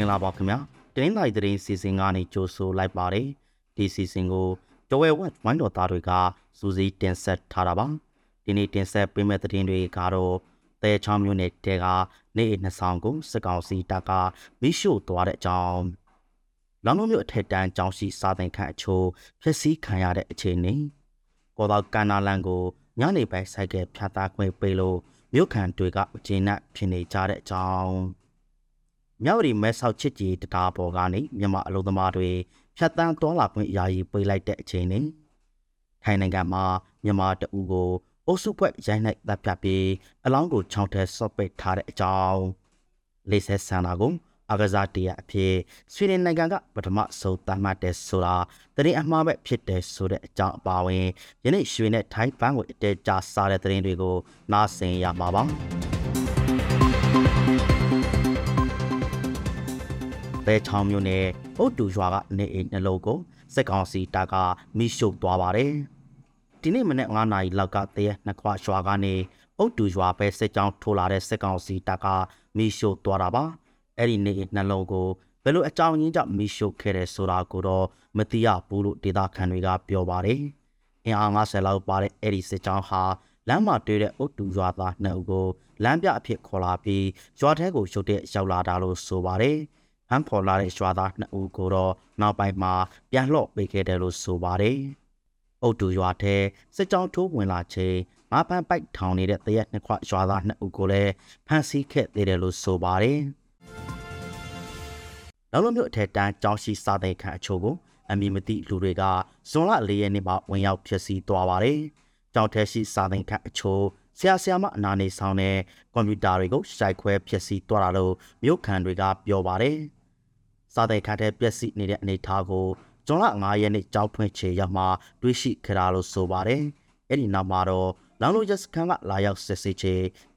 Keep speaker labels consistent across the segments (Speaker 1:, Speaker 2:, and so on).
Speaker 1: င်္ဂလာပါခင်ဗျာတင်းတိုင်းသတင်းစီစဉ်ကနေကြိုဆိုလိုက်ပါတယ်ဒီစီစဉ်ကိုတဝဲဝက်ဝိုင်းတော်သားတွေကစူးစီးတင်ဆက်ထားတာပါဒီနေ့တင်ဆက်ပေးမယ့်သတင်းတွေကတော့တဲချောင်းမျိုးနဲ့တဲကနေအိမ်နှစ်ဆောင်ကိုစကောင်စီတပ်ကမိရှို့သွားတဲ့အကြောင်းလောင်လုံးမျိုးအထက်တန်းကျောင်းရှိစာသင်ခန်းအချို့ဖျက်ဆီးခံရတဲ့အခြေအနေကောတော်ကန်နာလန်ကိုညနေပိုင်းဆိုင်ကဖြတ်သားခွင့်ပေးလို့မြို့ခံတွေကဂျင်းနဲ့ဖြစ်နေကြတဲ့အကြောင်း မြောက်ရီမဲဆောက်ချစ်ကြီးတရားပေါ်ကနေမြန်မာအလုံသမားတွေဖြတ်တန်းသွားလာခွင့်ယာယီပေးလိုက်တဲ့အချိန်နဲ့ထိုင်းနိုင်ငံမှာမြန်မာတအူကိုအုပ်စုဖွဲ့ရိုင်းလိုက်တပ်ပြပြီးအလောင်းကိုချောင်းထဲဆော့ပိတ်ထားတဲ့အကြောင်းလေးဆက်ဆန္ဒကိုအကစားတရားအဖြစ်ဆွေဒင်နိုင်ငံကပထမဆုံးသတ်မှတ်တဲ့ဆိုတာတရင်အမှားပဲဖြစ်တယ်ဆိုတဲ့အကြောင်းအပါအဝင်ယနေ့ရွှေနဲ့ထိုင်းဘန်းကိုအတဲကြာစားတဲ့တရင်တွေကိုနားဆင်ရမှာပါ ဘဲချောင်းမျိုးနဲ့အုတ်တူရွာကနေအိမ်နှလုံးကိုစက်ကောင်စီတပ်ကမိရှုပ်သွားပါတယ်ဒီနေ့မနေ့9နာရီလောက်ကတရက်နှစ်ခွရွာကနေအုတ်တူရွာပဲစစ်ကြောင်းထိုးလာတဲ့စက်ကောင်စီတပ်ကမိရှုပ်သွားတာပါအဲ့ဒီနေနှလုံးကိုဘယ်လိုအကြောင်းရင်းကြောင့်မိရှုပ်ခဲ့တယ်ဆိုတာကိုတော့မသိရဘူးလို့ဒေသခံတွေကပြောပါတယ်။အင်အား90လောက်ပါတဲ့အဲ့ဒီစစ်ကြောင်းဟာလမ်းမှာတွေ့တဲ့အုတ်တူရွာသားနှစ်ဦးကိုလမ်းပြအဖြစ်ခေါ်လာပြီးရွာထဲကိုရှုပ်တဲ့ရောက်လာတာလို့ဆိုပါတယ်။ ဟန်ဖော်လာတဲ့ရွာသားနှစ်ဦးကိုတော့နောက်ပိုင်းမှာပြန်လှော့ပေးခဲ့တယ်လို့ဆိုပါတယ်။အုတ်တူရွာထဲစစ်ကြောင်းထိုးဝင်လာချိန်ငါးဖန်ပိုက်ထောင်နေတဲ့တရက်နှစ်ခွရွာသားနှစ်ဦးကိုလည်းဖမ်းဆီးခဲ့သေးတယ်လို့ဆိုပါတယ်။နောက်လိုမျိုးအထက်တန်းကြောင်းရှိစာသိခန့်အချို့ကိုအမည်မသိလူတွေကဇွန်လ၄ရက်နေ့မှာဝင်ရောက်ဖျက်ဆီးသွားပါတယ်။ကြောင်းထဲရှိစာသိခန့်အချို့ဆရာဆရာမအနာနေဆောင်တဲ့ကွန်ပျူတာတွေကိုရှိုက်ခွဲဖျက်ဆီးသွားတာလို့မြို့ခံတွေကပြောပါတယ်။ စာသိခန့်ထဲပျက်စီးနေတဲ့အနေအထားကိုဇွန်လ9ရက်နေ့ကြောင်းဖွင့်ချေရောက်မှတွေးရှိခဲ့တာလို့ဆိုပါတယ်။အဲ့ဒီနောက်မှာတော့လောင်လိုရက်စခန်းကလာရောက်စစ်ဆေးချေ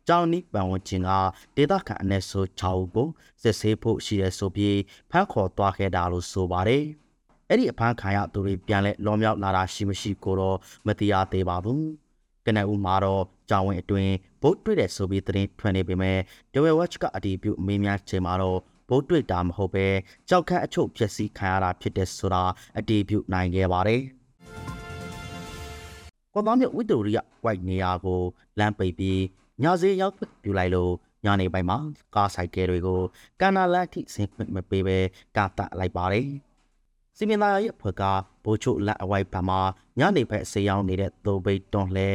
Speaker 1: ကြောင်နီးပန်ဝန်ကျင်ကဒေတာခန့်အနည်းဆို6ဦးကိုစစ်ဆေးဖို့ရှိတယ်ဆိုပြီးဖမ်းခေါ်သွားခဲ့တာလို့ဆိုပါတယ်။အဲ့ဒီအဖမ်းခံရသူတွေပြန်လဲလောမြောက်လာတာရှိမရှိကိုတော့မသိရသေးပါဘူး။ကနဦးမှာတော့ကြောင်ဝင်အတွင်းဗုတ်တွေ့တဲ့ဆိုပြီးသတင်းထွက်နေပေမဲ့ဒဝဲဝက်ချ်ကအတီးပြုအမေးများချိန်မှာတော့ ဗုတ်တွေ့တာမဟုတ်ပဲကြောက်ခန့်အချုပ်ဖြစ်စီခံရတာဖြစ်တဲ့ဆိုတာအတီးပြုနိုင်ခဲ့ပါတယ်။ကော်သောမြို့ဝိတိုရိယဝိုက်နေရာကိုလမ်းပိတ်ပြီးညစေးရောက်ပြူလိုက်လို့ညနေပိုင်းမှာကားဆိုင်ကယ်တွေကိုကန်နာလန်ထိဆင်းခွင့်မပေးဘဲကာတလိုက်ပါတယ်။စီမင်းသားရဲ့ဖွဲ့ကဘိုးချုပ်လက်အဝိုက်ဘက်မှာညနေဘက်ဆေးရောင်းနေတဲ့သိုးပိတ်တွန်လဲ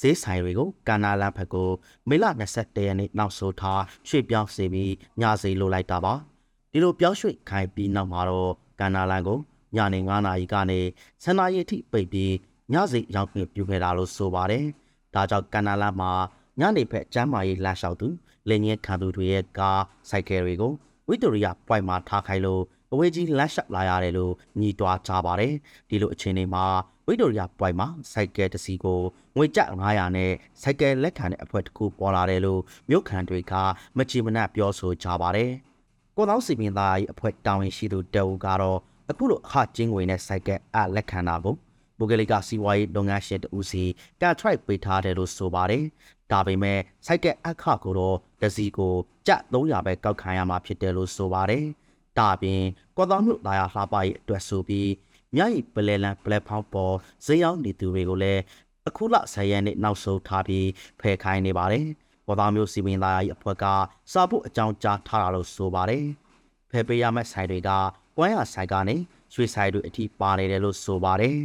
Speaker 1: ဈေးဆိုင်တွေကိုကန်နာလန်ဘက်ကိုမေလ21ရက်နေ့နောက်ဆိုထားရွှေ့ပြောင်းစေပြီးညစေးလိုလိုက်တာပါ။ဒီလိုပြောင်းရွှေ့ခိုင်းပြီးနောက်မှာတော့ကန်နာလန်ကိုညနေ9နာရီကနေ7နာရီထိပိတ်ပြီးညစီရောက်ခွင့်ပြုခဲ့တာလို့ဆိုပါတယ်။ဒါကြောင့်ကန်နာလန်မှာညနေဘက်ကျမ်းမာရေးလှလျှောက်သူလင်းရဲခံသူတွေရဲ့ကားဆိုင်ကယ်တွေကိုဝီတိုရီယာပွိုင်မှာထားခိုင်းလို့အဝေးကြီးလက်လျှောက်လာရတယ်လို့ညီတွားကြပါတယ်ဒီလိုအခြေအနေမှာ ဝီတိုရီယာပွိုင်မှာစိုက်ကယ်တစ်စီးကိုငွေကျပ်900နဲ့စိုက်ကယ်လက်ခံတဲ့အဖွဲတစ်ခုပေါ်လာတယ်လို့မြို့ခံတွေကမချီမနှက်ပြောဆိုကြပါတယ်ကိုသောင်းစီပင်သား၏အဖွဲတောင်းရင်ရှိသူတဲဦးကတော့အခုလိုအခကျင်းငွေနဲ့စိုက်ကယ်အလက်ခံတာကိုပုဂ္ဂလိကစီးပွားရေးလုပ်ငန်းရှင်တဦးစီကန်ထရိုက်ပေးထားတယ်လို့ဆိုပါတယ်ဒါပေမဲ့စိုက်ကက်အခကိုတော့တစီကိုကြ300ပဲကောက်ခံရမှာဖြစ်တယ်လို့ဆိုပါတယ်။ဒါပြင်ကော်တော်မြို့သားရလှပရေးအတွက်ဆိုပြီး မြရီပလဲလန်ပလက်ဖောင်းပေါ်ဈေးရောက်နေသူတွေကိုလည်းအခုလ10ရက်နေ့နောက်ဆုံးထားပြီးဖယ်ခိုင်းနေပါတယ်။ကော်တော်မြို့စီမင်းသားရဲ့အဖွဲ့ကစာဖို့အကြောင်းကြားထားတာလို့ဆိုပါတယ်။ဖယ်ပေးရမယ့်ဆိုင်တွေကကွမ်းရဆိုင်ကနေရွှေဆိုင်တွေအထိပါနေတယ်လို့ဆိုပါတယ်။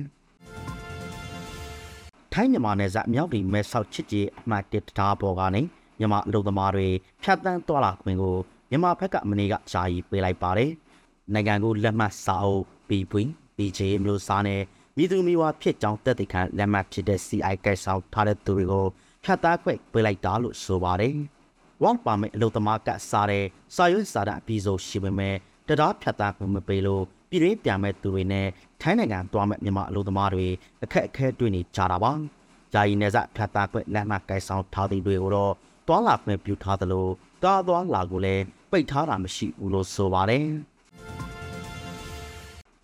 Speaker 1: ထိုင်းမြန်မာနယ်စပ်အမြောက်ဒီမဲဆောက်ချစ်ကြီးအမှတ်1တရားပေါ်ကနေမြန်မာအလုပ်သမားတွေဖြတ်တန်းသွားလာခွင့်ကိုမြန်မာဘက်ကမနေ့ကရှားရီပေးလိုက်ပါတယ်။နိုင်ငံကိုလက်မှတ်စာအုပ် BB BJ မျိုးစားနဲ့မြည်သူမျိုးဝဖြစ်ကြောင်းတက်တဲ့ခံလက်မှတ်ဖြစ်တဲ့ CI ကဲဆောင်ထားတဲ့သူတွေကိုဖြတ်သားခွင့်ပေးလိုက်တာလို့ဆိုပါတယ်။ Work Permit အလုပ်သမားကစားတဲ့စာရွက်စာတမ်းအပြီးဆုံးရှိပေမဲ့တရားဖြတ်သားခွင့်မပေးလို့ပြည်ရင်းပြန်မဲ့သူတွေနဲ့ထိုင်းနိုင်ငံသွားမဲ့မြန်မာအလုပ်သမားတွေအခက်အခဲတွေ့နေကြတာပါ။ယာယီနေစဖြတ်သားခွင့်လက်မှတ်ကိုင်ဆောင်ထားသူတွေကိုတော့တွာလာခွင့်ပြုထားသလိုကားသွားလာကိုလည်းပိတ်ထားတာမရှိဘူးလို့ဆိုပါတယ်။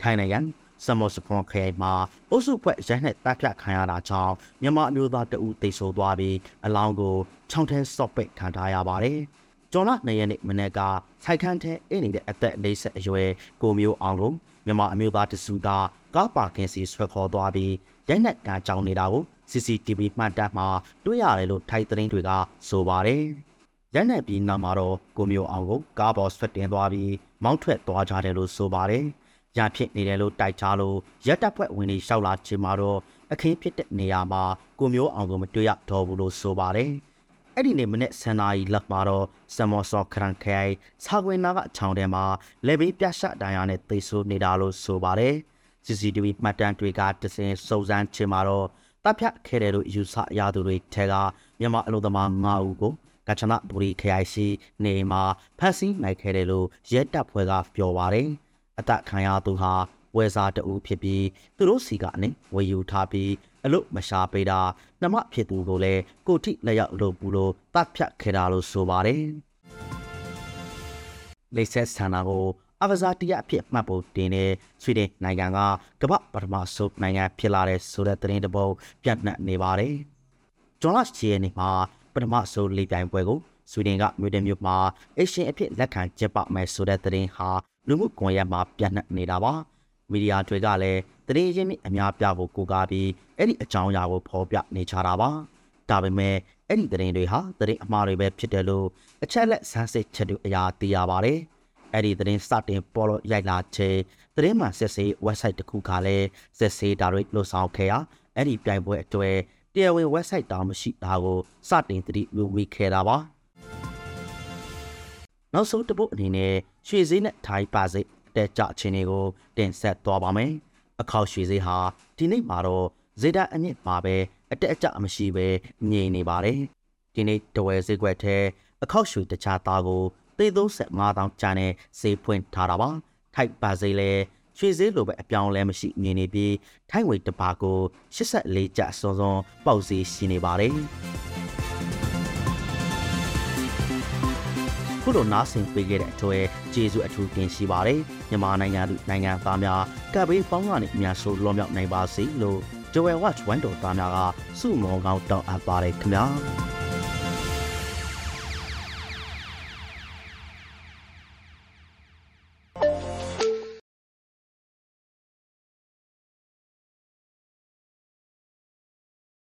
Speaker 1: ထိုင်းနိုင်ငံ စမော့စပွန်ခရိုင်မှာအုပ်စုဖွဲ့ရိုက်နှက်တပ်ဖြတ်ခံရတာကြောင့်မြန်မာအမျိုးသားတအူတိတ်ဆိုးသွားပြီးအလောင်းကိုခြောက်ထဲစော့ပိတ်ခံထားရပါတယ်။ကျော်လာနှစ်ရက်နေ့မနေ့ကစိုက်ခန်းထဲအိနေတဲ့အသက်၄၀အရွယ်ကိုမျိုးအောင်ကိုမြန်မာအမျိုးသားတစုကကားပါကင်စီဆွဲခေါ်သွားပြီးရိုက်နှက်ကကြောင်းနေတာကို CCTV မှတ်တမ်းမှာတွေ့ရတယ်လို့ထိုက်သတင်းတွေကဆိုပါတယ်။ရိုက်နှက်ပြီးနောက်မှာတော့ကိုမျိုးအောင်ကိုကားပေါ်ဆွတ်တင်သွားပြီးမောင်းထွက်သွားကြတယ်လို့ဆိုပါတယ်။ ရဖြစ်နေတယ်လို့တိုက်ချလို့ရက်တပ်ဖွဲ့ဝင်တွေရှောက်လာချင်မှာတော့အခင်းဖြစ်တဲ့နေရာမှာကိုမျိုးအောင်ကိုမတွေ့ရတော့ဘူးလို့ဆိုပါတယ်။အဲ့ဒီနေ့မနေ့ဆန်နာရီလက်မှာတော့စမော့ဆော့ခရန်ခိုင်စာကွင်နာကချောင်းထဲမှာလေဘေးပြရှဒိုင်ယာနဲ့သိဆိုးနေတာလို့ဆိုပါတယ်။ CCTV မှတ်တမ်းတွေကတစင်စုံစမ်းချင်မှာတော့တပ်ဖြတ်ခဲ့တယ်လို့ယူဆရသူတွေထဲကမြန်မာအလို့သမား9ဦးကိုကချနာဘူရီခရိုင်ရှိနေမှာဖမ်းဆီးနိုင်ခဲ့တယ်လို့ရဲတပ်ဖွဲ့ကပြောပါတယ်။ အသက်ခံရသူဟာဝယ်စားတအူးဖြစ်ပြီးသူတို့စီကနေဝယ်ယူထားပြီးအလို့မရှာပေးတာနှမဖြစ်သူကိုလည်းကိုထိလက်ရောက်လို့ဘူးလို့တပ်ဖြတ်ခဲ့တာလို့ဆိုပါတယ်။လိဆက်ဆန္ဒကိုအဝဇာတရအဖြစ်မှတ်ဖို့တင်တဲ့ဆွေဒင်နိုင်ငံကကမ္ဘာပထမဆုံးနိုင်ငံဖြစ်လာတဲ့ဆိုတဲ့သတင်းတစ်ပုဒ်ပြန့်နှံ့နေပါတယ်။ဂျွန်လတ်ချီရဲ့နေမှာပထမဆုံးလေပြိုင်ပွဲကိုဆွေဒင်ကမြို့တဲ့မြို့မှာအရှင်အဖြစ်လက်ခံကျင်းပမယ်ဆိုတဲ့သတင်းဟာ လူမှုကွန်ရက်မှာပြန့်နှံ့နေတာပါ။မီဒီယာတွေကလည်းသတင်းရင်းမြစ်အများပြဖို့ကိုးကားပြီးအဲ့ဒီအကြောင်းအရာကိုဖော်ပြနေကြတာပါ။ဒါပေမဲ့အဲ့ဒီသတင်းတွေဟာသတင်းအမှားတွေပဲဖြစ်တယ်လို့အချက်လက်ဆန်းစစ်ချက်တွေအရာသိရပါတယ်။အဲ့ဒီသတင်းစတင်ပေါ်လို့ရိုက်လာခြင်းသတင်းမှဆက်စေး website တစ်ခုကလည်းဆက်စေးဒါတွေလို့ဆောင်ခဲ့ရအဲ့ဒီပြိုင်ပွဲအတွဲတရားဝင် website တောင်မရှိတာကိုစတင်သတိဝေခဲ့တာပါနောက်ဆုံးတစ်ပုတ်အနေနဲ့ ရွှေစည်းနဲ့ထိုင်းပါစိတ်တက်ကြခြင်းတွေကိုတင်ဆက်သွားပါမယ်အခောက်ရွှေစည်းဟာဒီနေ့မှာတော့ဇေဒအမြင့်မှာပဲအတက်အကျမရှိပဲငြိမ်နေပါတယ်ဒီနေ့တဝဲဈေးကွက်ထဲအခောက်ရွှေတခြားသားကိုသေ35တောင်ကျန်တဲ့ဈေးဖွင့်ထားတာပါထိုက်ပါစိတ်လဲရွှေဈေးလိုပဲအပြောင်းလဲမရှိမြင်နေပြီးထိုင်းဝေတပါကို84ကျစွန်းစွန်းပေါက်ဈေးရှိနေပါတယ် ခုလိုနားဆင်ပေးခဲ့တဲ့အတွက်ကျေးဇူးအထူးတင်ရှိပါတယ်မြန်မာနိုင်ငံသူနိုင်ငံသားများကပ်ဘေးပေါင်းကနေအများဆုံးလွန်မြောက်နိုင်ပါစေလို့ Joel Watch ဝန်တော်သားများကစုမောကောင်းတောင်းအပ်ပါတယ်ခင်ဗျာ